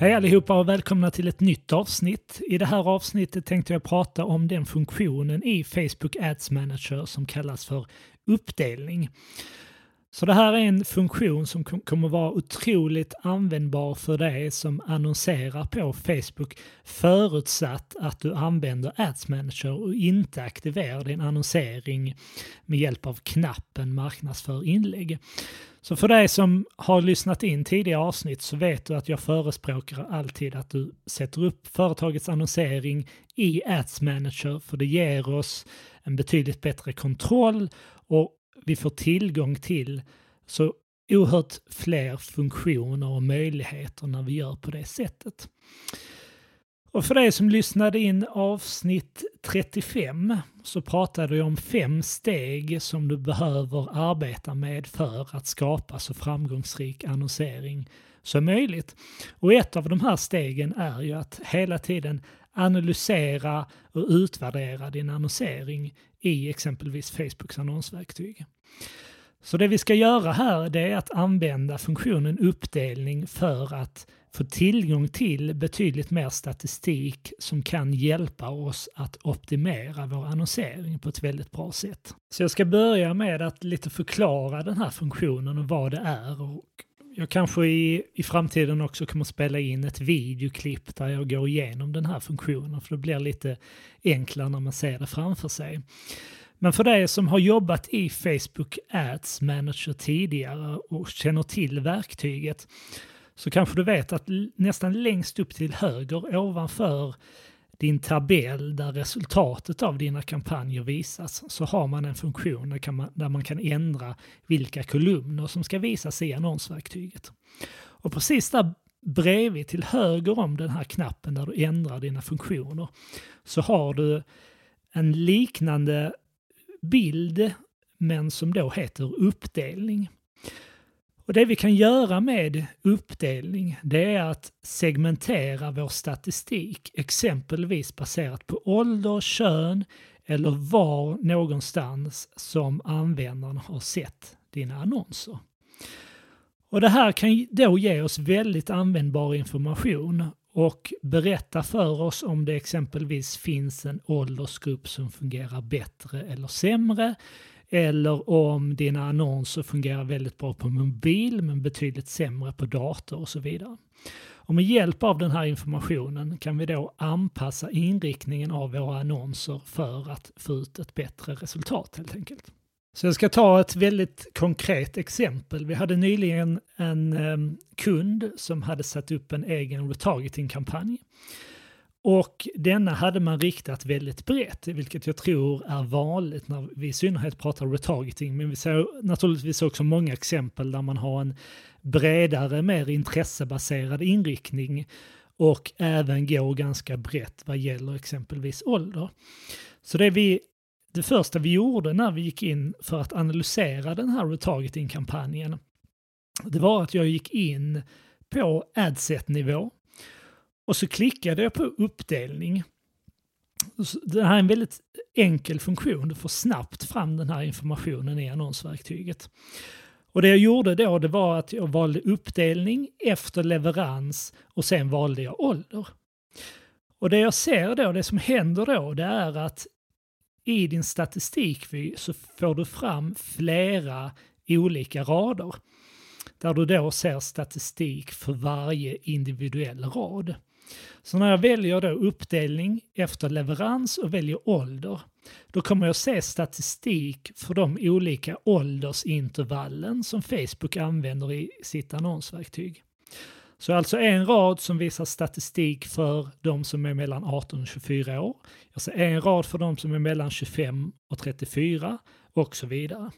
Hej allihopa och välkomna till ett nytt avsnitt. I det här avsnittet tänkte jag prata om den funktionen i Facebook Ads Manager som kallas för uppdelning. Så det här är en funktion som kommer vara otroligt användbar för dig som annonserar på Facebook förutsatt att du använder Ads Manager och inte aktiverar din annonsering med hjälp av knappen marknadsför inlägg. Så för dig som har lyssnat in tidigare avsnitt så vet du att jag förespråkar alltid att du sätter upp företagets annonsering i Ads Manager för det ger oss en betydligt bättre kontroll och vi får tillgång till så oerhört fler funktioner och möjligheter när vi gör på det sättet. Och för dig som lyssnade in avsnitt 35 så pratade jag om fem steg som du behöver arbeta med för att skapa så framgångsrik annonsering som möjligt. Och ett av de här stegen är ju att hela tiden analysera och utvärdera din annonsering i exempelvis Facebooks annonsverktyg. Så det vi ska göra här det är att använda funktionen uppdelning för att få tillgång till betydligt mer statistik som kan hjälpa oss att optimera vår annonsering på ett väldigt bra sätt. Så jag ska börja med att lite förklara den här funktionen och vad det är. Och jag kanske i, i framtiden också kommer spela in ett videoklipp där jag går igenom den här funktionen för det blir lite enklare när man ser det framför sig. Men för dig som har jobbat i Facebook Ads Manager tidigare och känner till verktyget så kanske du vet att nästan längst upp till höger ovanför din tabell där resultatet av dina kampanjer visas så har man en funktion där, man, där man kan ändra vilka kolumner som ska visas i annonsverktyget. Och precis där bredvid till höger om den här knappen där du ändrar dina funktioner så har du en liknande bild men som då heter uppdelning. Och det vi kan göra med uppdelning det är att segmentera vår statistik exempelvis baserat på ålder, kön eller var någonstans som användaren har sett dina annonser. Och Det här kan då ge oss väldigt användbar information och berätta för oss om det exempelvis finns en åldersgrupp som fungerar bättre eller sämre eller om dina annonser fungerar väldigt bra på mobil men betydligt sämre på dator och så vidare. Och med hjälp av den här informationen kan vi då anpassa inriktningen av våra annonser för att få ut ett bättre resultat helt enkelt. Så jag ska ta ett väldigt konkret exempel. Vi hade nyligen en um, kund som hade satt upp en egen retargeting-kampanj. Och denna hade man riktat väldigt brett, vilket jag tror är vanligt när vi i synnerhet pratar retargeting. Men vi ser naturligtvis också många exempel där man har en bredare, mer intressebaserad inriktning och även går ganska brett vad gäller exempelvis ålder. Så det, vi, det första vi gjorde när vi gick in för att analysera den här retargeting-kampanjen, det var att jag gick in på adset-nivå och så klickade jag på uppdelning. Det här är en väldigt enkel funktion. Du får snabbt fram den här informationen i annonsverktyget. Och det jag gjorde då det var att jag valde uppdelning efter leverans och sen valde jag ålder. Och det jag ser då, det som händer då, det är att i din statistikvy så får du fram flera olika rader. Där du då ser statistik för varje individuell rad. Så när jag väljer då uppdelning efter leverans och väljer ålder, då kommer jag se statistik för de olika åldersintervallen som Facebook använder i sitt annonsverktyg. Så alltså en rad som visar statistik för de som är mellan 18 och 24 år. Jag ser en rad för de som är mellan 25 och 34 och så vidare.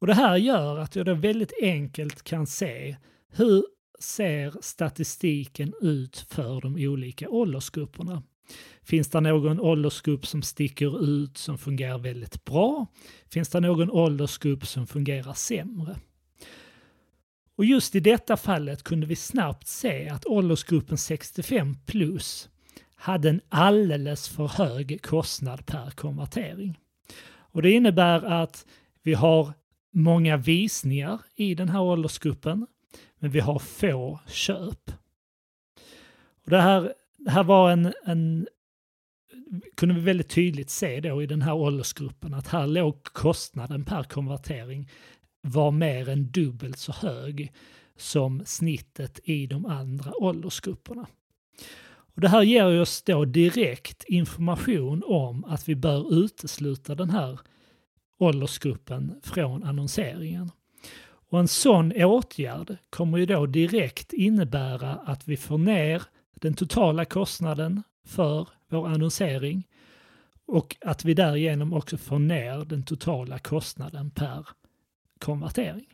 Och Det här gör att jag då väldigt enkelt kan se hur ser statistiken ut för de olika åldersgrupperna? Finns det någon åldersgrupp som sticker ut som fungerar väldigt bra? Finns det någon åldersgrupp som fungerar sämre? Och just i detta fallet kunde vi snabbt se att åldersgruppen 65 plus hade en alldeles för hög kostnad per konvertering. Och det innebär att vi har många visningar i den här åldersgruppen men vi har få köp. Och det, här, det här var en, en kunde vi väldigt tydligt se då i den här åldersgruppen att här låg kostnaden per konvertering var mer än dubbelt så hög som snittet i de andra åldersgrupperna. Och det här ger oss då direkt information om att vi bör utesluta den här åldersgruppen från annonseringen. Och en sån åtgärd kommer ju då direkt innebära att vi får ner den totala kostnaden för vår annonsering och att vi därigenom också får ner den totala kostnaden per konvertering.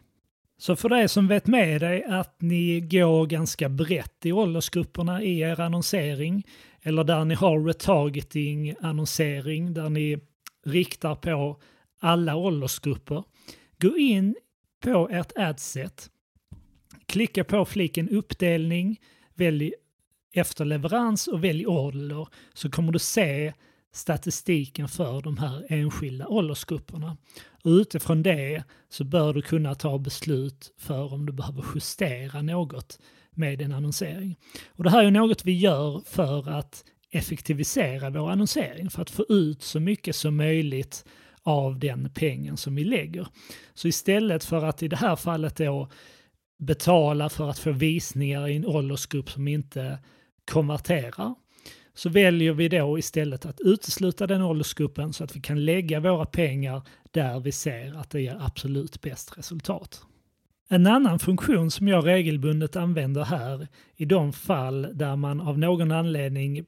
Så för dig som vet med dig att ni går ganska brett i åldersgrupperna i er annonsering eller där ni har retargeting annonsering där ni riktar på alla åldersgrupper. Gå in på ert adset, klicka på fliken uppdelning, välj efter leverans och välj ålder så kommer du se statistiken för de här enskilda åldersgrupperna. Och utifrån det så bör du kunna ta beslut för om du behöver justera något med din annonsering. Och det här är något vi gör för att effektivisera vår annonsering, för att få ut så mycket som möjligt av den pengen som vi lägger. Så istället för att i det här fallet då betala för att få visningar i en åldersgrupp som inte konverterar så väljer vi då istället att utesluta den åldersgruppen så att vi kan lägga våra pengar där vi ser att det ger absolut bäst resultat. En annan funktion som jag regelbundet använder här i de fall där man av någon anledning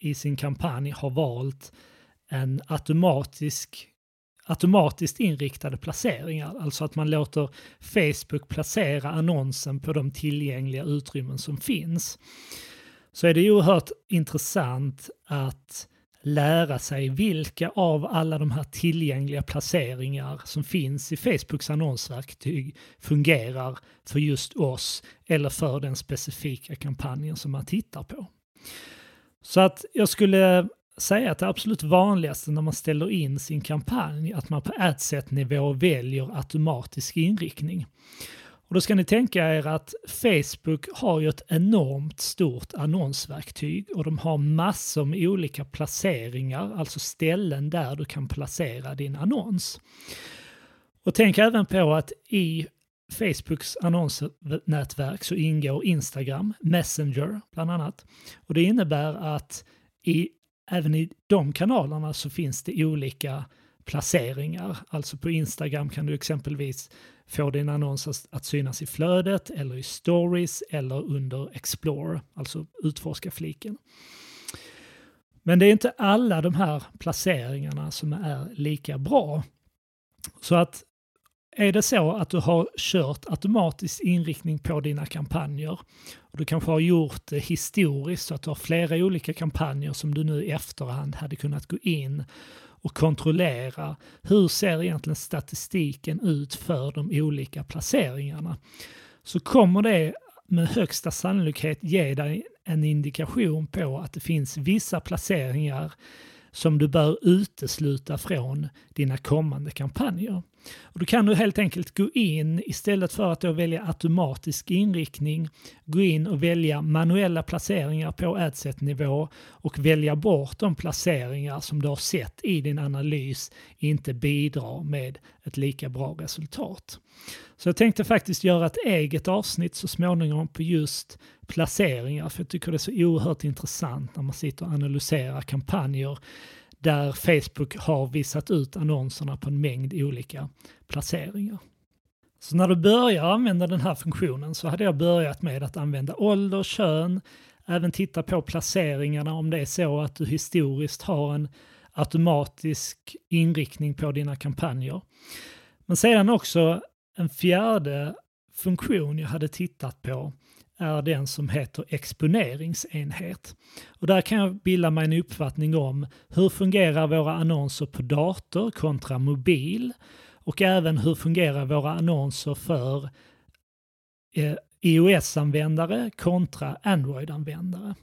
i sin kampanj har valt en automatisk automatiskt inriktade placeringar, alltså att man låter Facebook placera annonsen på de tillgängliga utrymmen som finns så är det oerhört intressant att lära sig vilka av alla de här tillgängliga placeringar som finns i Facebooks annonsverktyg fungerar för just oss eller för den specifika kampanjen som man tittar på. Så att jag skulle säga att det absolut vanligaste när man ställer in sin kampanj att man på adset-nivå väljer automatisk inriktning. Och då ska ni tänka er att Facebook har ju ett enormt stort annonsverktyg och de har massor med olika placeringar, alltså ställen där du kan placera din annons. Och tänk även på att i Facebooks annonsnätverk så ingår Instagram, Messenger bland annat. Och det innebär att i, även i de kanalerna så finns det olika placeringar. Alltså på Instagram kan du exempelvis få din annons att synas i flödet eller i stories eller under explore, alltså utforska-fliken. Men det är inte alla de här placeringarna som är lika bra. Så att är det så att du har kört automatisk inriktning på dina kampanjer och du kanske har gjort det historiskt så att du har flera olika kampanjer som du nu i efterhand hade kunnat gå in och kontrollera hur ser egentligen statistiken ut för de olika placeringarna. Så kommer det med högsta sannolikhet ge dig en indikation på att det finns vissa placeringar som du bör utesluta från dina kommande kampanjer. Och då kan du helt enkelt gå in, istället för att då välja automatisk inriktning, gå in och välja manuella placeringar på adset-nivå och välja bort de placeringar som du har sett i din analys inte bidrar med ett lika bra resultat. Så jag tänkte faktiskt göra ett eget avsnitt så småningom på just placeringar, för jag tycker det är så oerhört intressant när man sitter och analyserar kampanjer där Facebook har visat ut annonserna på en mängd olika placeringar. Så när du börjar använda den här funktionen så hade jag börjat med att använda ålder, kön, även titta på placeringarna om det är så att du historiskt har en automatisk inriktning på dina kampanjer. Men sedan också en fjärde funktion jag hade tittat på är den som heter exponeringsenhet. Och där kan jag bilda mig en uppfattning om hur fungerar våra annonser på dator kontra mobil och även hur fungerar våra annonser för eh, iOS-användare kontra Android-användare.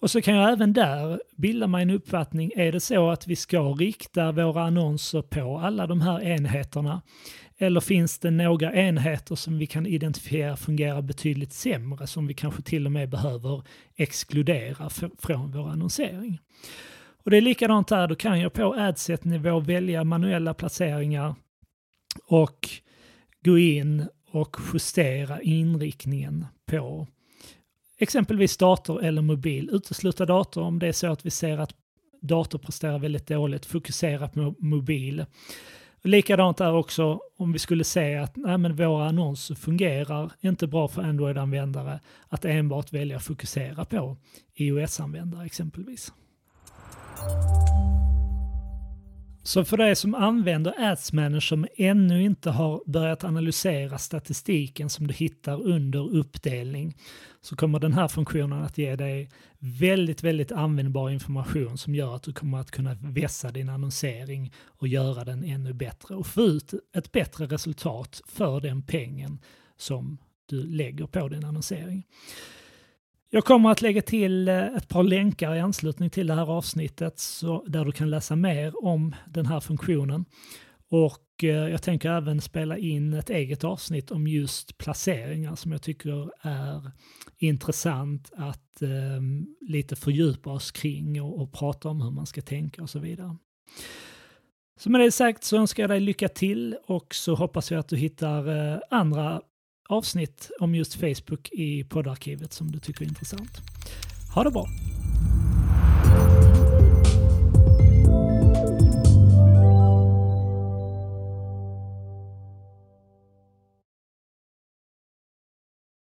Och så kan jag även där bilda mig en uppfattning. Är det så att vi ska rikta våra annonser på alla de här enheterna? Eller finns det några enheter som vi kan identifiera fungerar betydligt sämre som vi kanske till och med behöver exkludera från vår annonsering? Och det är likadant där, då kan jag på adset-nivå välja manuella placeringar och gå in och justera inriktningen på exempelvis dator eller mobil. Utesluta dator om det är så att vi ser att dator presterar väldigt dåligt, fokusera på mobil. Likadant är också om vi skulle se att nej, men våra annonser fungerar inte bra för Android-användare, att enbart välja att fokusera på iOS-användare exempelvis. Så för dig som använder Ads Manager som ännu inte har börjat analysera statistiken som du hittar under uppdelning så kommer den här funktionen att ge dig väldigt, väldigt användbar information som gör att du kommer att kunna vässa din annonsering och göra den ännu bättre och få ut ett bättre resultat för den pengen som du lägger på din annonsering. Jag kommer att lägga till eh, ett par länkar i anslutning till det här avsnittet så, där du kan läsa mer om den här funktionen. Och eh, jag tänker även spela in ett eget avsnitt om just placeringar som jag tycker är intressant att eh, lite fördjupa oss kring och, och prata om hur man ska tänka och så vidare. Så med det sagt så önskar jag dig lycka till och så hoppas jag att du hittar eh, andra avsnitt om just Facebook i poddarkivet som du tycker är intressant. Ha det bra!